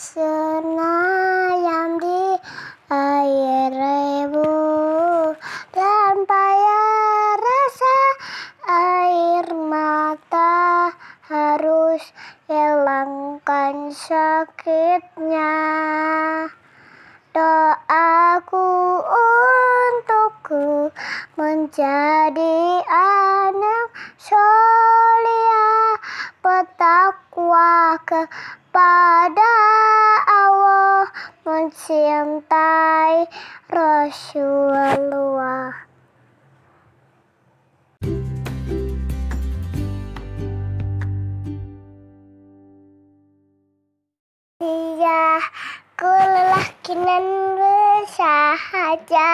senayam di air rebu dan payah rasa. Air mata harus hilangkan sakitnya. Doaku untukku menjadi anak solia. Petakwa kepada mencintai Rasulullah Iya, ku lelaki nan bersahaja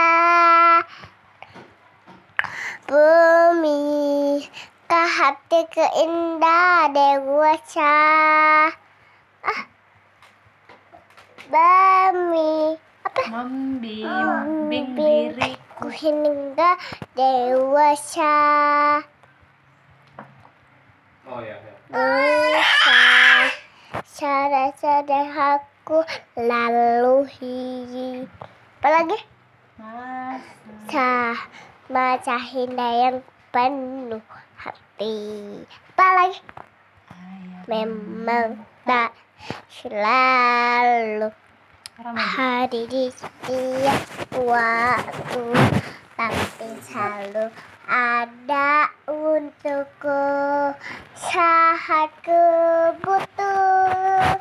Bumi ke hati keindah dewasa. Bumi apa? Membimbing diriku Ku hingga dewasa Oh ya, ya. Cara-cara aku lalui Apa lagi? Masa cahaya yang penuh hati. Apa lagi? Memang tak selalu hari di setiap waktu Tapi selalu ada untukku. Saat ku butuh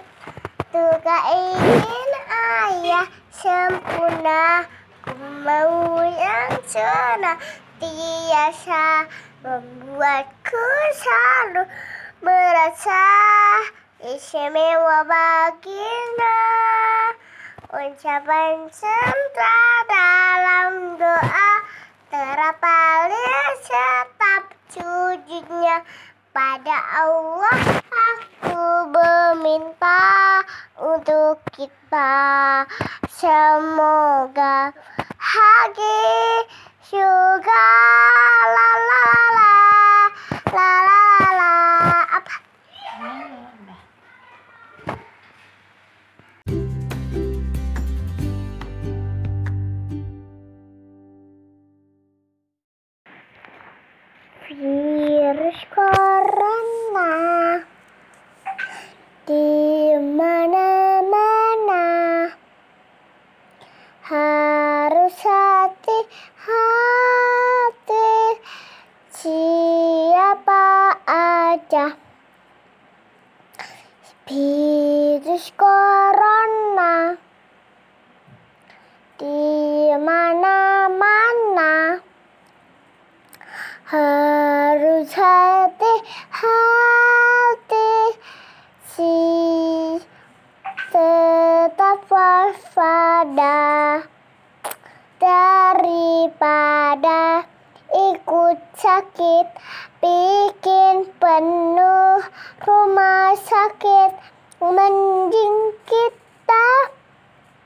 Juga ingin ayah sempurna. Ku mau yang senantiasa Membuatku selalu merasa istimewa baginda. Ucapan cinta dalam doa Terapali tetap sujudnya. Pada Allah Aku meminta untuk kita Semoga hagi juga la la la virus corona. Di mana-mana. Harus hati-hati. Siapa aja. Virus corona. Di mana-mana. Harus hati-hati si tetap waspada daripada ikut sakit bikin penuh rumah sakit mending kita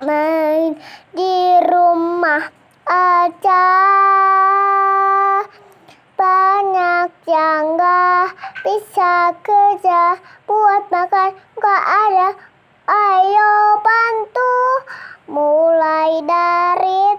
main di rumah aja Kerja nggak bisa kerja, buat makan nggak ada. Ayo bantu, mulai dari